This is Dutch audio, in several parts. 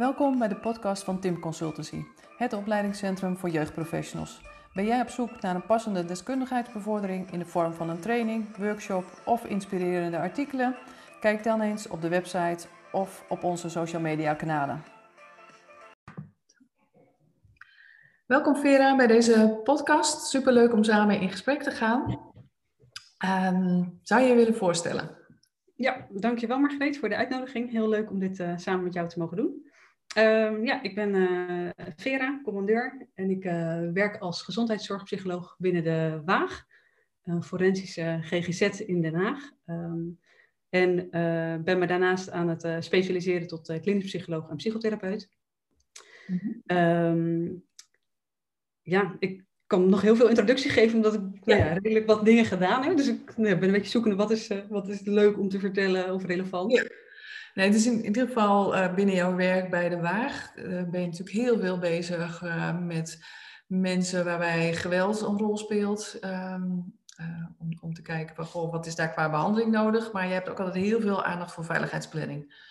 Welkom bij de podcast van Tim Consultancy, het opleidingscentrum voor jeugdprofessionals. Ben jij op zoek naar een passende deskundigheidsbevordering in de vorm van een training, workshop of inspirerende artikelen? Kijk dan eens op de website of op onze social media kanalen. Welkom Vera bij deze podcast. Superleuk om samen in gesprek te gaan. Ehm, zou je je willen voorstellen? Ja, dankjewel Margreet voor de uitnodiging. Heel leuk om dit uh, samen met jou te mogen doen. Um, ja, ik ben uh, Vera, commandeur en ik uh, werk als gezondheidszorgpsycholoog binnen de Waag, een forensische GGZ in Den Haag. Um, en ben me daarnaast aan het specialiseren tot klinisch psycholoog en psychotherapeut. Mm -hmm. um, ja, ik kan nog heel veel introductie geven, omdat ik ja. Nou ja, redelijk wat dingen gedaan heb. Dus ik nou, ben een beetje zoekende, wat is, wat is leuk om te vertellen of relevant? Ja. Nee, dus in, in ieder geval uh, binnen jouw werk bij de Waag uh, ben je natuurlijk heel veel bezig met mensen waarbij geweld een rol speelt. Um, om, om te kijken van, goh, wat is daar qua behandeling nodig. Maar je hebt ook altijd heel veel aandacht voor veiligheidsplanning.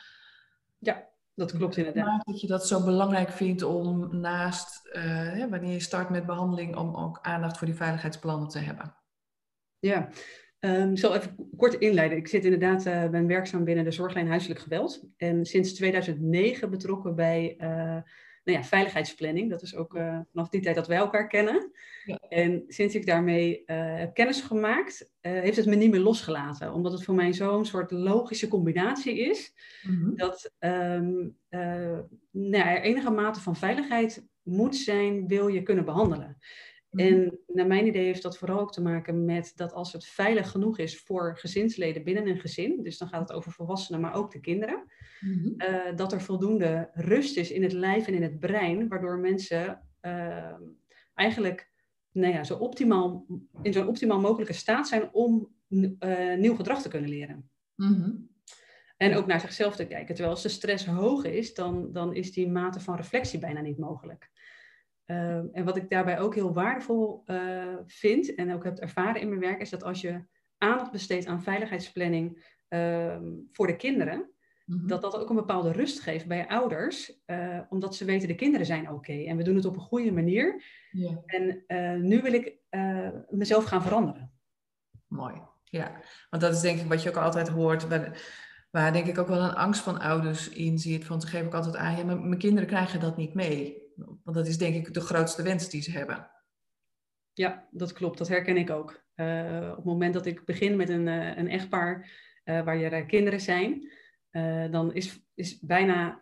Ja, dat klopt inderdaad. Dat je dat zo belangrijk vindt om naast, uh, wanneer je start met behandeling, om ook aandacht voor die veiligheidsplannen te hebben. Ja, um, ik zal even kort inleiden. Ik zit inderdaad, uh, ben werkzaam binnen de zorglijn huiselijk geweld. En sinds 2009 betrokken bij uh, nou ja, veiligheidsplanning. Dat is ook vanaf die tijd dat wij elkaar kennen. Ja. En sinds ik daarmee heb kennis gemaakt, heeft het me niet meer losgelaten. Omdat het voor mij zo'n soort logische combinatie is. Mm-hmm. Dat um, nou, er enige mate van veiligheid moet zijn, wil je kunnen behandelen. En naar mijn idee heeft dat vooral ook te maken met dat als het veilig genoeg is voor gezinsleden binnen een gezin, dus dan gaat het over volwassenen, maar ook de kinderen, mm-hmm. uh, dat er voldoende rust is in het lijf en in het brein, waardoor mensen uh, eigenlijk nou ja, zo optimaal, in zo'n optimaal mogelijke staat zijn om uh, nieuw gedrag te kunnen leren. Mm-hmm. En ook naar zichzelf te kijken. Terwijl als de stress hoog is, dan, dan is die mate van reflectie bijna niet mogelijk. Uh, en wat ik daarbij ook heel waardevol uh, vind en ook heb ervaren in mijn werk, is dat als je aandacht besteedt aan veiligheidsplanning uh, voor de kinderen, mm-hmm. dat dat ook een bepaalde rust geeft bij ouders, uh, omdat ze weten de kinderen zijn oké okay, en we doen het op een goede manier. Yeah. En nu wil ik mezelf gaan veranderen. Mooi, ja. Want dat is denk ik wat je ook altijd hoort. Waar denk ik ook wel een angst van ouders in zit. Want dan geef ik altijd aan, ja, mijn kinderen krijgen dat niet mee. Want dat is denk ik de grootste wens die ze hebben. Ja, dat klopt. Dat herken ik ook. Uh, op het moment dat ik begin met een, uh, een echtpaar uh, waar je kinderen zijn, dan is, is bijna.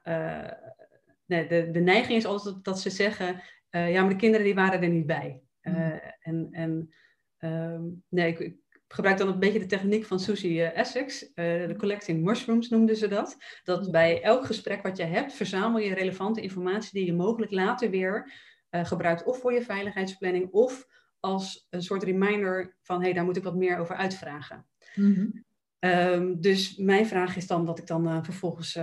nee, de, de neiging is altijd dat, ze zeggen: ja, maar de kinderen die waren er niet bij. Mm. En, en ehm, nee, ik, gebruik dan een beetje de techniek van Susie Essex. Uh, de collecting mushrooms noemden ze dat. Dat bij elk gesprek wat je hebt, verzamel je relevante informatie die je mogelijk later weer uh, gebruikt. Of voor je veiligheidsplanning, of als een soort reminder van hé, hey, daar moet ik wat meer over uitvragen. Um, dus mijn vraag is dan dat ik dan uh, vervolgens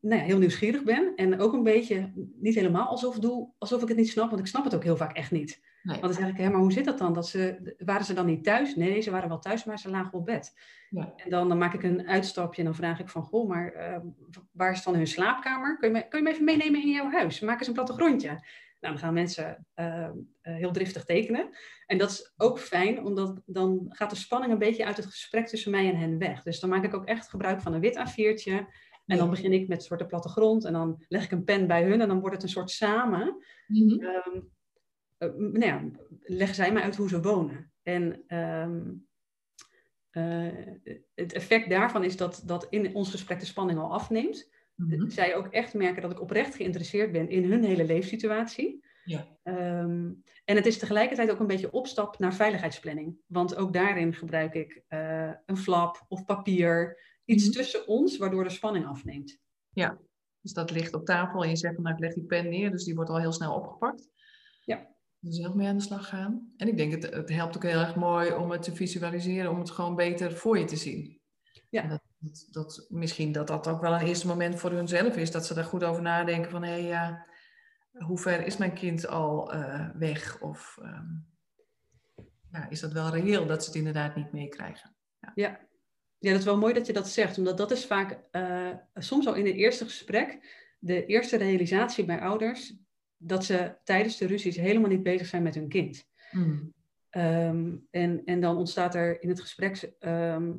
nou ja, heel nieuwsgierig ben. En ook een beetje, niet helemaal alsof, doe, alsof ik het niet snap, want ik snap het ook heel vaak echt niet. Nee. Want dan zeg ik, hé, maar hoe zit dat dan? Dat ze, waren ze dan niet thuis? Nee, ze waren wel thuis, maar ze lagen op bed. Ja. En dan, dan maak ik een uitstapje en dan vraag ik van, goh, maar uh, waar is dan hun slaapkamer? Kun je, me, kun je me even meenemen in jouw huis? Maak eens een plattegrondje. Nou, dan gaan mensen uh, uh, heel driftig tekenen. En dat is ook fijn, omdat dan gaat de spanning een beetje uit het gesprek tussen mij en hen weg. Dus dan maak ik ook echt gebruik van een wit A4'tje. En dan begin ik met een soort plattegrond en dan leg ik een pen bij hun en dan wordt het een soort samen. Mm-hmm. Um, uh, nou ja, leggen zij mij uit hoe ze wonen. En um, uh, het effect daarvan is dat, dat in ons gesprek de spanning al afneemt. Mm-hmm. Zij ook echt merken dat ik oprecht geïnteresseerd ben in hun hele leefsituatie. Ja. Um, en het is tegelijkertijd ook een beetje opstap naar veiligheidsplanning. Want ook daarin gebruik ik uh, een flap of papier iets mm-hmm. tussen ons, waardoor de spanning afneemt. Ja, dus dat ligt op tafel en je zegt van nou ik leg die pen neer, dus die wordt al heel snel opgepakt. Ja. Dus heel mee aan de slag gaan. En ik denk het, het helpt ook heel erg mooi om het te visualiseren, om het gewoon beter voor je te zien. Ja. Dat, dat, dat, misschien dat dat ook wel een eerste moment voor hunzelf is, dat ze daar goed over nadenken van hé hey, ja, hoe ver is mijn kind al uh, weg? Of um, ja, is dat wel reëel dat ze het inderdaad niet meekrijgen? Ja. ja. Ja, dat is wel mooi dat je dat zegt, omdat dat is vaak uh, soms al in het eerste gesprek de eerste realisatie bij ouders dat ze tijdens de ruzies helemaal niet bezig zijn met hun kind. Mm. Ehm, en, en dan ontstaat er in het gesprek ehm,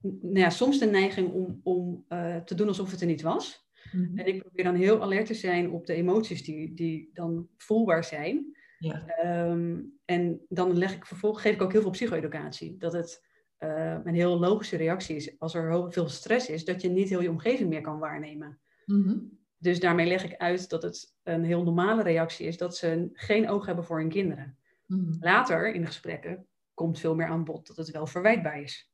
nou ja, soms de neiging om, om uh, te doen alsof het er niet was. Mm-hmm. En ik probeer dan heel alert te zijn op de emoties die, die dan voelbaar zijn. Ja. Ehm, en dan leg ik vervolgens, geef ik ook heel veel psycho-educatie. Dat het uh, een heel logische reactie is als er heel veel stress is, dat je niet heel je omgeving meer kan waarnemen. Mm-hmm. Dus daarmee leg ik uit dat het een heel normale reactie is dat ze geen oog hebben voor hun kinderen. Mm-hmm. Later in de gesprekken komt veel meer aan bod dat het wel verwijtbaar is.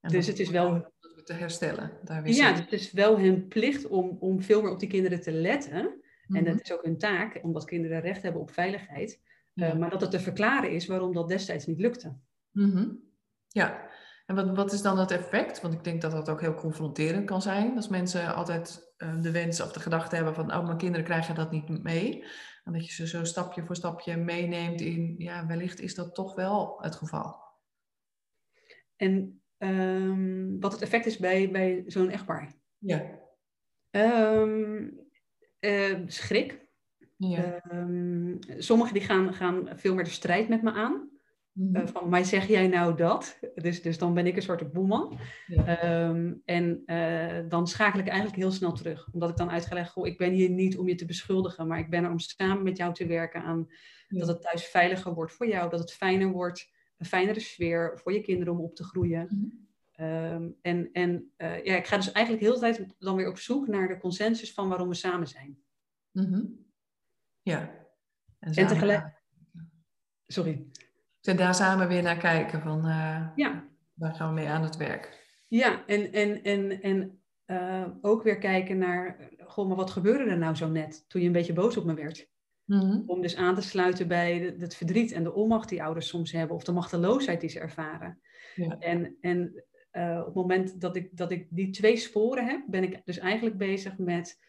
dus het is wel. Te herstellen. Daar ja, het is wel hun plicht om, om veel meer op die kinderen te letten. En dat is ook hun taak, omdat kinderen recht hebben op veiligheid. Uh, maar dat het te verklaren is waarom dat destijds niet lukte. Ja, en wat, wat is dan het effect? Want ik denk dat dat ook heel confronterend kan zijn. Als mensen altijd uh, de wens of de gedachte hebben van, oh, mijn kinderen krijgen dat niet mee. En dat je ze zo stapje voor stapje meeneemt in, ja, wellicht is dat toch wel het geval. En um, wat het effect is bij, bij zo'n echtpaar? Ja. Um, uh, schrik. Ja. Um, sommigen die gaan, gaan veel meer de strijd met me aan. Mm van, maar zeg jij nou dat? Dus, dus dan ben ik een soort boeman. Ehm, en uh, dan schakel ik eigenlijk heel snel terug. Omdat ik dan uitgelegd, goh, ik ben hier niet om je te beschuldigen, maar ik ben er om samen met jou te werken aan dat het thuis veiliger wordt voor jou, dat het fijner wordt, een fijnere sfeer voor je kinderen om op te groeien. Mm en en uh, ja, ik ga dus eigenlijk heel de tijd dan weer op zoek naar de consensus van waarom we samen zijn. Mm Ja. En, en tegelijk... Sorry en daar samen weer naar kijken van uh, ja. waar gaan we mee aan het werk. Ja, en, en, en, en uh, ook weer kijken naar, goh, maar wat gebeurde er nou zo net toen je een beetje boos op me werd? Mm-hmm. Om dus aan te sluiten bij het verdriet en de onmacht die ouders soms hebben, of de machteloosheid die ze ervaren. Ja. En, en uh, op het moment dat ik, dat ik die twee sporen heb, ben ik dus eigenlijk bezig met,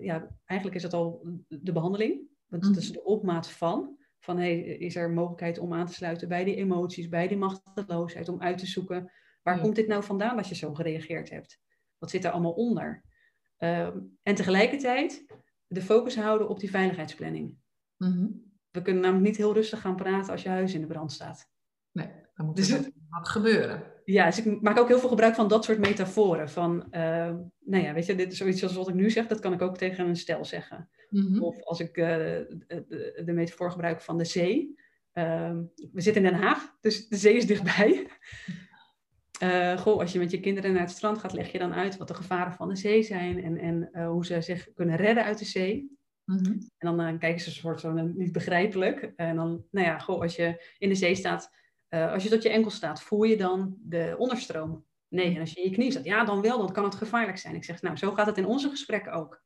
ja, eigenlijk is het al de behandeling, want dat is de opmaat van. Van hey, is er mogelijkheid om aan te sluiten bij die emoties, bij die machteloosheid, om uit te zoeken waar komt dit nou vandaan dat je zo gereageerd hebt? Wat zit er allemaal onder? Ehm, en tegelijkertijd de focus houden op die veiligheidsplanning. Mhm. We kunnen namelijk niet heel rustig gaan praten als je huis in de brand staat. Nee, dan moet dus er wat gebeuren. Ja, dus ik maak ook heel veel gebruik van dat soort metaforen. Van, uh, nou ja, weet je, dit is zoiets als wat ik nu zeg, dat kan ik ook tegen een stel zeggen. Mhm. Of als ik uh, de, de, metafoor gebruik van de zee. Uh, we zitten in Den Haag, dus de zee is dichtbij. Uh, goh, als je met je kinderen naar het strand gaat, leg je dan uit wat de gevaren van de zee zijn en, en uh, hoe ze zich kunnen redden uit de zee. Mm En dan kijken ze een soort van niet begrijpelijk. En dan, nou ja, goh, als je in de zee staat, als je tot je enkel staat, voel je dan de onderstroom? Nee, en als je in je knie staat, ja, dan wel, dan kan het gevaarlijk zijn. Ik zeg, nou, zo gaat het in onze gesprekken ook.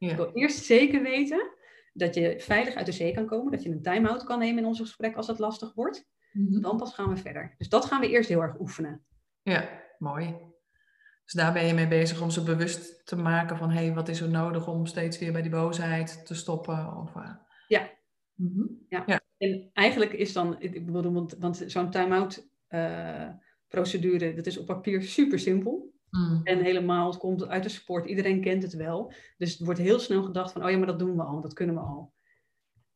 Ja. Ik wil eerst zeker weten dat je veilig uit de zee kan komen, dat je een time-out kan nemen in ons gesprek als het lastig wordt. Mm Dan pas gaan we verder. Dus dat gaan we eerst heel erg oefenen. Ja, mooi. Dus daar ben je mee bezig om ze bewust te maken van, hé, hey, wat is er nodig om steeds weer bij die boosheid te stoppen? Of, uh... Ja. Mm ja. ja. En eigenlijk is dan, ik bedoel, want, want zo'n time-out uh, procedure, dat is op papier super simpel. Mm. En helemaal, het komt uit de sport, iedereen kent het wel. Dus het wordt heel snel gedacht van, oh ja, maar dat doen we al, dat kunnen we al.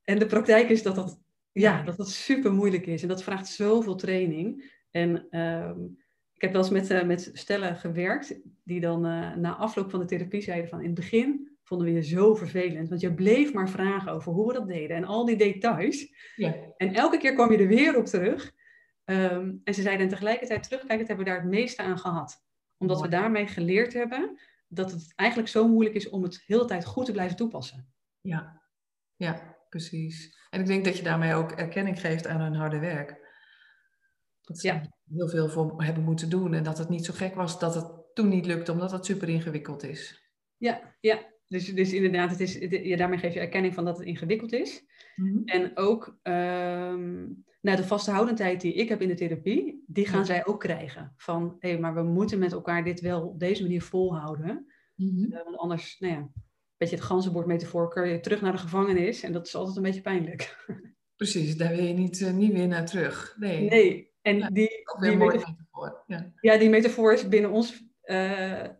En de praktijk is dat dat, ja, dat, dat super moeilijk is. En dat vraagt zoveel training. En um, ik heb wel eens met, uh, met stellen gewerkt, die dan uh, na afloop van de therapie zeiden van, in het begin vonden we je zo vervelend. Want je bleef maar vragen over hoe we dat deden en al die details. Ja. En elke keer kwam je er weer op terug. Um, en ze zeiden tegelijkertijd terugkijkend hebben we daar het meeste aan gehad. Omdat we daarmee geleerd hebben dat het eigenlijk zo moeilijk is om het heel de tijd goed te blijven toepassen. Ja, ja, precies. En ik denk dat je daarmee ook erkenning geeft aan hun harde werk. Dat ze ja. heel veel voor hebben moeten doen en dat het niet zo gek was dat het toen niet lukte, omdat het super ingewikkeld is. Ja, ja, dus, dus inderdaad, het is, ja, daarmee geef je erkenning van dat het ingewikkeld is. Mhm. En ook um, nou, de vasthoudendheid die ik heb in de therapie, die gaan zij ook krijgen. Van, hé, hey, maar we moeten met elkaar dit wel op deze manier volhouden. Mm want anders, nou ja, een beetje het ganzenbord metafoor, kun je terug naar de gevangenis. En dat is altijd een beetje pijnlijk. Precies, daar wil je niet, uh, niet weer naar terug. Nee. Nee, en die, die metafoor, ja. ja. die metafoor is binnen ons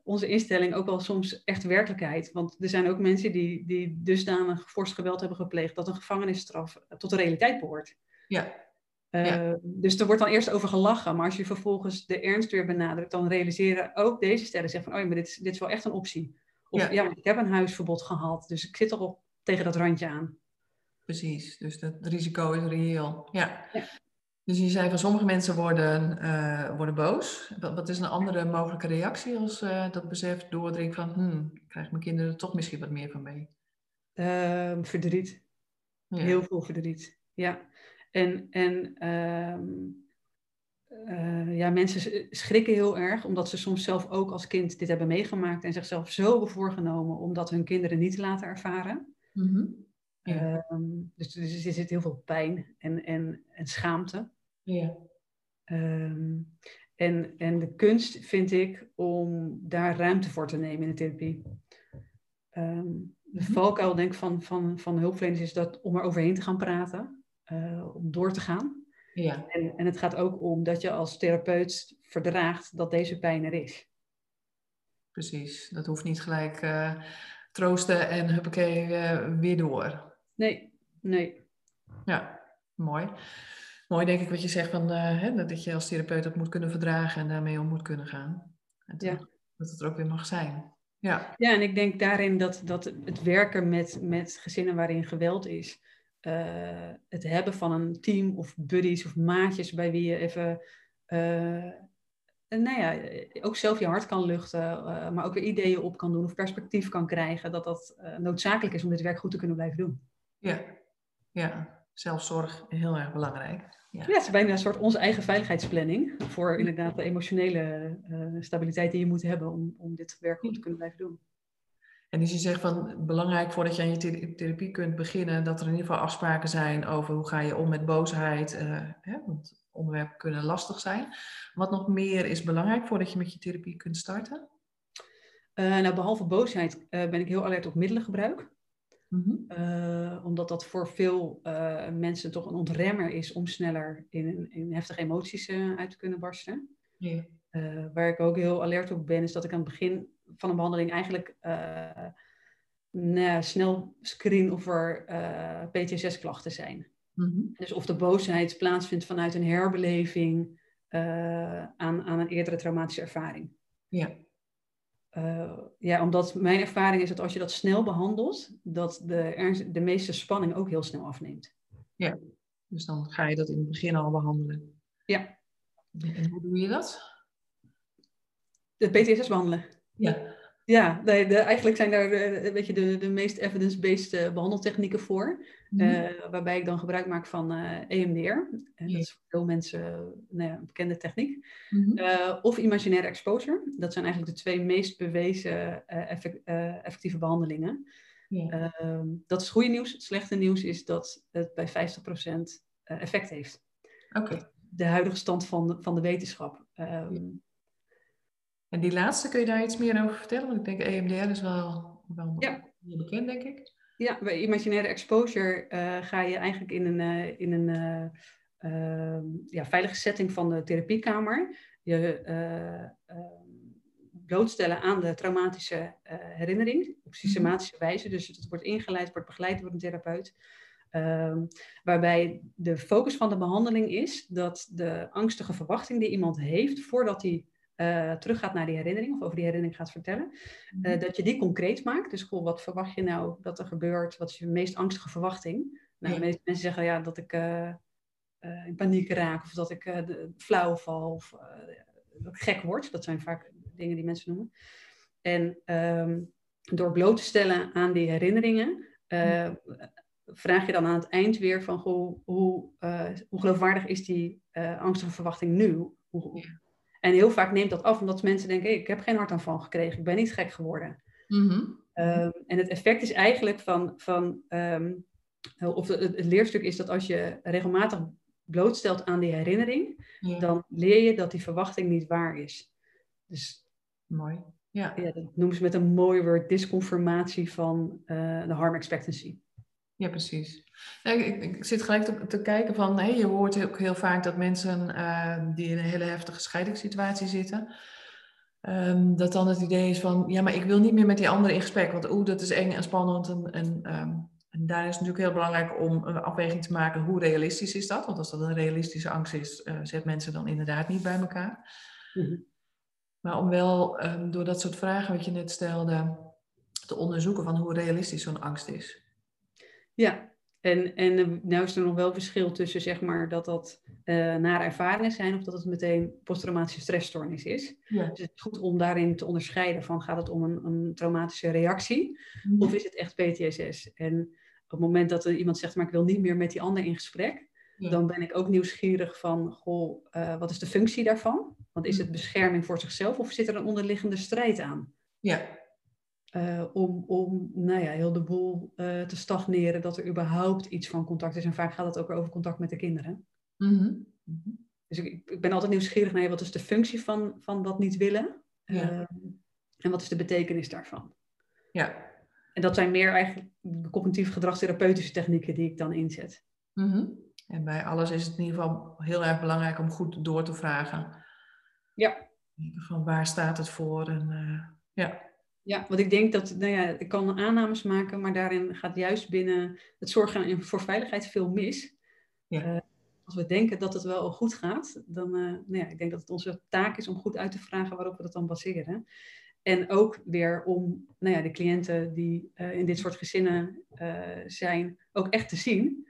onze instelling ook wel soms echt werkelijkheid. Want er zijn ook mensen die, die dusdanig fors geweld hebben gepleegd dat een gevangenisstraf tot de realiteit behoort. Ja. ja. Dus er wordt dan eerst over gelachen, maar als je vervolgens de ernst weer benadrukt, dan realiseren ook deze stellen zeggen van, oh ja, maar dit is, dit is wel echt een optie. Of ja, ja ik heb een huisverbod gehad, dus ik zit toch al tegen dat randje aan. Precies, dus het risico is reëel. Ja. Dus je zei van sommige mensen worden, uh, worden boos. Wat, wat, is een andere mogelijke reactie als uh, dat besef doordringt van, hmm, krijg mijn kinderen er toch misschien wat meer van mee? Uh, verdriet. Heel veel verdriet. Ja. En, en ehm, uh, ja, mensen schrikken heel erg, omdat ze soms zelf ook als kind dit hebben meegemaakt en zichzelf zo hebben voorgenomen om dat hun kinderen niet te laten ervaren. Mm ja. uh, dus, dus, er zit heel veel pijn en, en, en schaamte. Ja. Um, en, en de kunst vind ik om daar ruimte voor te nemen in de therapie. Um, de mhm. valkuil denk ik van, van, van hulpverleners is dat om er overheen te gaan praten, uh, om door te gaan. Ja. En, en het gaat ook om dat je als therapeut verdraagt dat deze pijn er is. Precies, dat hoeft niet gelijk uh, troosten en huppakee uh, weer door. Nee, nee. Ja, mooi. Mooi denk ik wat je zegt van, uh, hè, dat je als therapeut dat moet kunnen verdragen en daarmee om moet kunnen gaan. En ja. Dat het er ook weer mag zijn. Ja, ja en ik denk daarin dat, dat het werken met, met gezinnen waarin geweld is, uh, het hebben van een team of buddies of maatjes bij wie je even, uh, nou ja, ook zelf je hart kan luchten, uh, maar ook weer ideeën op kan doen of perspectief kan krijgen, dat dat noodzakelijk is om dit werk goed te kunnen blijven doen. Ja, ja. Zelfzorg heel erg belangrijk. Ja. ja, het is bijna een soort onze eigen veiligheidsplanning voor inderdaad de emotionele stabiliteit die je moet hebben om, om dit werk goed te kunnen blijven doen. En dus je zegt van belangrijk voordat je aan je therapie kunt beginnen, dat er in ieder geval afspraken zijn over hoe ga je om met boosheid. Uh, hè, want onderwerpen kunnen lastig zijn. Wat nog meer is belangrijk voordat je met je therapie kunt starten? Uh, nou, behalve boosheid ben ik heel alert op middelengebruik. Mm omdat dat voor veel mensen toch een ontremmer is om sneller in, in heftige emoties uit te kunnen barsten. Yeah. waar ik ook heel alert op ben, is dat ik aan het begin van een behandeling eigenlijk uh, snel screen of er uh, eh, PTSS-klachten zijn. Mhm. Dus of de boosheid plaatsvindt vanuit een herbeleving uh, aan, aan een eerdere traumatische ervaring. Ja. Ja, omdat mijn ervaring is dat als je dat snel behandelt, dat de, de meeste spanning ook heel snel afneemt. Ja, dus dan ga je dat in het begin al behandelen. Ja. En hoe doe je dat? De PTSS behandelen. Ja. Ja, nee, de, eigenlijk zijn daar de, weet je, de, de meest evidence-based uh, behandeltechnieken voor. Mm waarbij ik dan gebruik maak van uh, eh, EMDR. En dat is voor veel mensen nou ja, een bekende techniek. Mm -hmm. of imaginaire exposure. Dat zijn eigenlijk de twee meest bewezen effect, effectieve behandelingen. Ehm, dat is goede nieuws. Het slechte nieuws is dat het bij 50% effect heeft. Oké. De huidige stand van de, van de wetenschap. Um, en die laatste, kun je daar iets meer over vertellen? Want ik denk EMDR is wel, wel ja. bekend, denk ik. Ja, bij imaginaire exposure uh, ga je eigenlijk in een, uh, in een uh, ja, veilige setting van de therapiekamer je ehm, blootstellen aan de traumatische herinnering op mhm. systematische wijze. Dus het wordt ingeleid, wordt begeleid door een therapeut. Uh, waarbij de focus van de behandeling is dat de angstige verwachting die iemand heeft voordat hij uh, teruggaat naar die herinnering of over die herinnering gaat vertellen. Uh, dat je die concreet maakt. Dus goh, wat verwacht je nou dat er gebeurt? Wat is je meest angstige verwachting? Nou, de meeste mensen zeggen ja, dat ik uh, in paniek raak of dat ik flauw val of dat ik gek word. Dat zijn vaak dingen die mensen noemen. En um, door bloot te stellen aan die herinneringen, vraag je dan aan het eind weer van goh, hoe, hoe geloofwaardig is die angstige verwachting nu? Hoe, en heel vaak neemt dat af omdat mensen denken, hey, ik heb geen hartaanval gekregen, ik ben niet gek geworden. Mm en het effect is eigenlijk van, van um, of het, het, leerstuk is dat als je regelmatig blootstelt aan die herinnering, dan leer je dat die verwachting niet waar is. Dus mooi. Ja. ja dat noemen ze met een mooi woord disconfirmatie van uh, de harm expectancy. Ja, precies. ik, ik, zit gelijk te, te kijken van, hey, je hoort ook heel vaak dat mensen uh, die in een hele heftige scheidingssituatie zitten, Ehm, dat dan het idee is van, ja, maar ik wil niet meer met die anderen in gesprek, want oeh, dat is eng en spannend. En, en, ehm, en daar is het natuurlijk heel belangrijk om een afweging te maken, hoe realistisch is dat? Want als dat een realistische angst is, uh, zet mensen dan inderdaad niet bij elkaar. Mhm. Maar om wel um, door dat soort vragen wat je net stelde, te onderzoeken van hoe realistisch zo'n angst is. Ja, en, en nou is er nog wel verschil tussen zeg maar dat dat uh, nare ervaringen zijn of dat het meteen posttraumatische stressstoornis is. Ja. Dus het is goed om daarin te onderscheiden van gaat het om een, een traumatische reactie mhm. of is het echt PTSS. En op het moment dat er iemand zegt maar ik wil niet meer met die ander in gesprek, dan ben ik ook nieuwsgierig van goh, uh, wat is de functie daarvan? Want is het mhm. bescherming voor zichzelf of zit er een onderliggende strijd aan? Ja, uh, om, om nou ja, heel de boel uh, te stagneren, dat er überhaupt iets van contact is. En vaak gaat het ook over contact met de kinderen. Mm -hmm. Dus ik, ik, ben altijd nieuwsgierig naar wat is de functie van, van dat niet willen ja. uh, en wat is de betekenis daarvan. Ja. En dat zijn meer eigenlijk cognitief gedragstherapeutische technieken die ik dan inzet. Mm -hmm. En bij alles is het in ieder geval heel erg belangrijk om goed door te vragen. Ja. Van waar staat het voor en ja. Ja, want ik denk dat, nou ja, ik kan aannames maken, maar daarin gaat juist binnen het zorgen voor veiligheid veel mis. Ja. Uh, als we denken dat het wel goed gaat, dan, uh, nou ja, ik denk dat het onze taak is om goed uit te vragen waarop we dat dan baseren. En ook weer om nou ja, de cliënten die uh, in dit soort gezinnen zijn, ook echt te zien,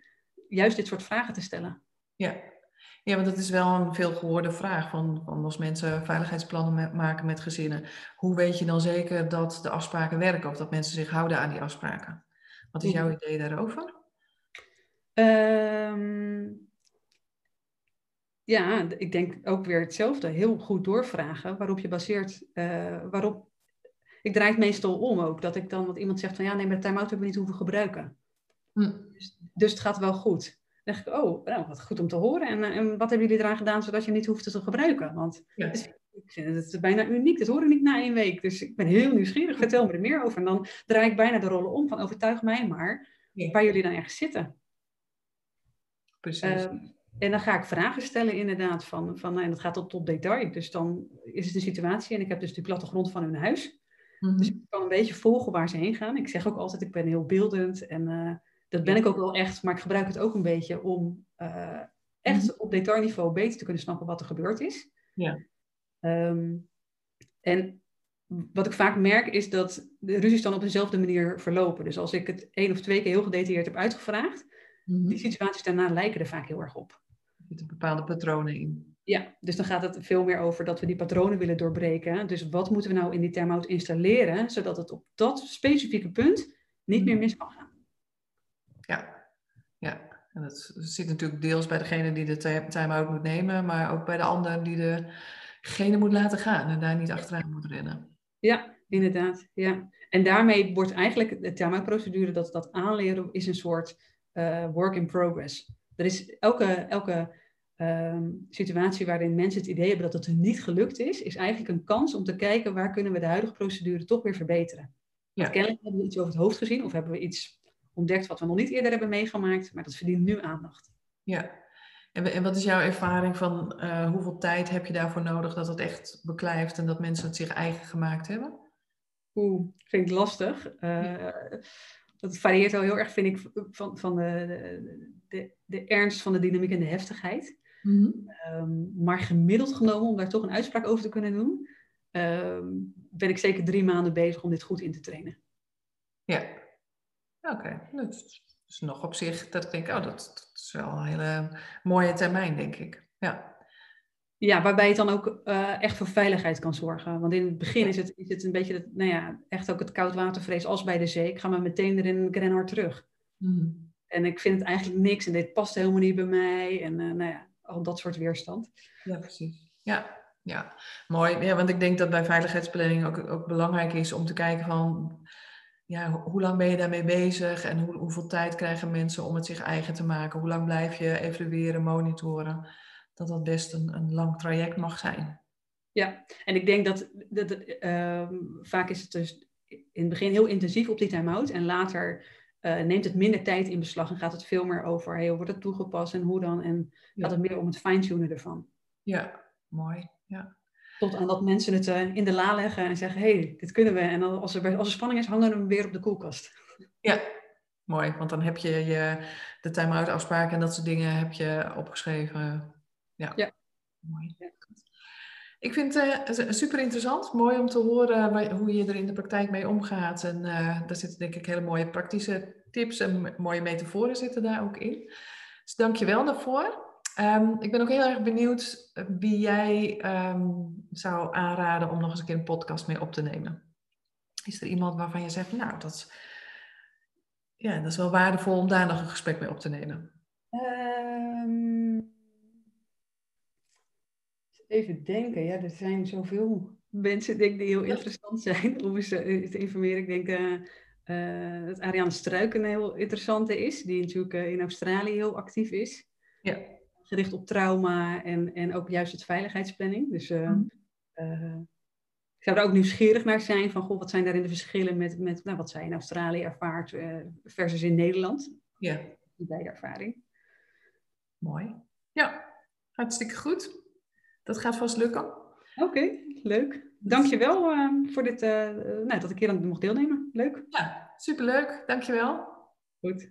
juist dit soort vragen te stellen. Ja, ja, want dat is wel een veel gehoorde vraag van, van als mensen veiligheidsplannen maken met gezinnen. Hoe weet je dan zeker dat de afspraken werken of dat mensen zich houden aan die afspraken? Wat is jouw idee daarover? Um, ja, ik denk ook weer hetzelfde. Heel goed doorvragen waarop je baseert, uh, waarop... Ik draai het meestal om ook, dat ik dan, wat iemand zegt van ja, nee, maar de time-out hebben we niet hoeven gebruiken. Hm. Dus, dus het gaat wel goed dacht ik, oh, nou, wat goed om te horen. En, eh, en wat hebben jullie eraan gedaan zodat je niet hoeft te gebruiken? Want ik vind het bijna uniek. Dat hoor ik niet na één week. Dus ik ben heel nieuwsgierig. Vertel me er meer over. En dan draai ik bijna de rollen om van overtuig mij maar waar jullie dan ergens zitten. Precies. Ehm, en dan ga ik vragen stellen inderdaad van, van en dat gaat tot, tot detail. Dus dan is het een situatie en ik heb dus die plattegrond van hun huis. Mhm. Dus ik kan een beetje volgen waar ze heen gaan. Ik zeg ook altijd, ik ben heel beeldend en... Uh, dat ben ik ook wel echt, maar ik gebruik het ook een beetje om uh, echt mhm. op detailniveau beter te kunnen snappen wat er gebeurd is. Ja. Um, en wat ik vaak merk is dat de ruzies dan op dezelfde manier verlopen. Dus als ik het één of twee keer heel gedetailleerd heb uitgevraagd, mm die situaties daarna lijken er vaak heel erg op. Er zitten bepaalde patronen in. Ja, dus dan gaat het veel meer over dat we die patronen willen doorbreken. Dus wat moeten we nou in die termout installeren, zodat het op dat specifieke punt niet meer mhm. mis kan gaan. Ja, ja. En dat zit natuurlijk deels bij degene die de time-out moet nemen, maar ook bij de ander die degene moet laten gaan en daar niet achteraan moet rennen. Ja, inderdaad. Ja. En daarmee wordt eigenlijk de time-out procedure, dat, dat aanleren, is een soort uh, work in progress. Er is elke, elke ehm, situatie waarin mensen het idee hebben dat het niet gelukt is, is eigenlijk een kans om te kijken waar kunnen we de huidige procedure toch weer verbeteren. Ja. Kennelijk hebben we iets over het hoofd gezien of hebben we iets ontdekt wat we nog niet eerder hebben meegemaakt, maar dat verdient nu aandacht. Ja, en, en wat is jouw ervaring van uh, hoeveel tijd heb je daarvoor nodig dat het echt beklijft en dat mensen het zich eigen gemaakt hebben? Oeh, vind ik lastig. Uh, dat varieert wel heel erg, vind ik, van, van de, de, de, ernst van de dynamiek en de heftigheid. Mm -hmm. maar gemiddeld genomen, om daar toch een uitspraak over te kunnen doen, um, ben ik zeker drie maanden bezig om dit goed in te trainen. Ja, Oké, dat is nog op zich dat ik denk, oh, dat, dat, is wel een hele mooie termijn, denk ik. Ja. Ja, waarbij het dan ook uh, echt voor veiligheid kan zorgen. Want in het begin is het, is het een beetje, het, nou ja, echt ook het koudwatervrees als bij de zee. Ik ga maar meteen ren hard terug. Mm. En ik vind het eigenlijk niks en dit past helemaal niet bij mij. En uh, nou ja, al dat soort weerstand. Ja, precies. Ja, ja. mooi. Ja, want ik denk dat bij veiligheidsplanning ook, ook belangrijk is om te kijken van ja, hoe lang ben je daarmee bezig en hoe, hoeveel tijd krijgen mensen om het zich eigen te maken? Hoe lang blijf je evalueren, monitoren? Dat dat best een, een lang traject mag zijn. Ja, en ik denk dat, dat uh, vaak is het dus in het begin heel intensief op die time-out en later uh, neemt het minder tijd in beslag en gaat het veel meer over hey, hoe wordt het toegepast en hoe dan en gaat het meer om het fine-tunen ervan. Ja, mooi. Ja. Tot aan dat mensen het in de la leggen en zeggen, hé, hey, dit kunnen we. En als er, als er spanning is, hangen we hem weer op de koelkast. Ja, mooi. Want dan heb je, je de time-out afspraken en dat soort dingen heb je opgeschreven. Ja, ja. mooi. Ik vind het uh, super interessant. Mooi om te horen hoe je er in de praktijk mee omgaat. En uh, daar zitten denk ik hele mooie praktische tips en mooie metaforen zitten daar ook in. Dus dank je wel daarvoor. Um, ik ben ook heel erg benieuwd wie jij um, zou aanraden om nog eens een keer een podcast mee op te nemen. Is er iemand waarvan je zegt, nou, dat is, ja, dat is wel waardevol om daar nog een gesprek mee op te nemen? Um, even denken, ja, er zijn zoveel mensen denk, die heel interessant zijn om eens eh, te informeren. Ik denk uh, uh, dat Ariane Struiken een heel interessante is, die natuurlijk in Australië heel actief is. Ja. Gericht op trauma en, en ook juist het veiligheidsplanning. Dus mm ik zou er ook nieuwsgierig naar zijn van, goh, wat zijn daarin de verschillen met, met nou, wat zij in Australië ervaart versus in Nederland? Ja. Die beide ervaring. Mooi. Ja, hartstikke goed. Dat gaat vast lukken. Oké, okay, leuk. Dankjewel uh, voor dit, nou, dat ik hier aan mocht deelnemen. Leuk. Ja, superleuk. Dankjewel. Goed.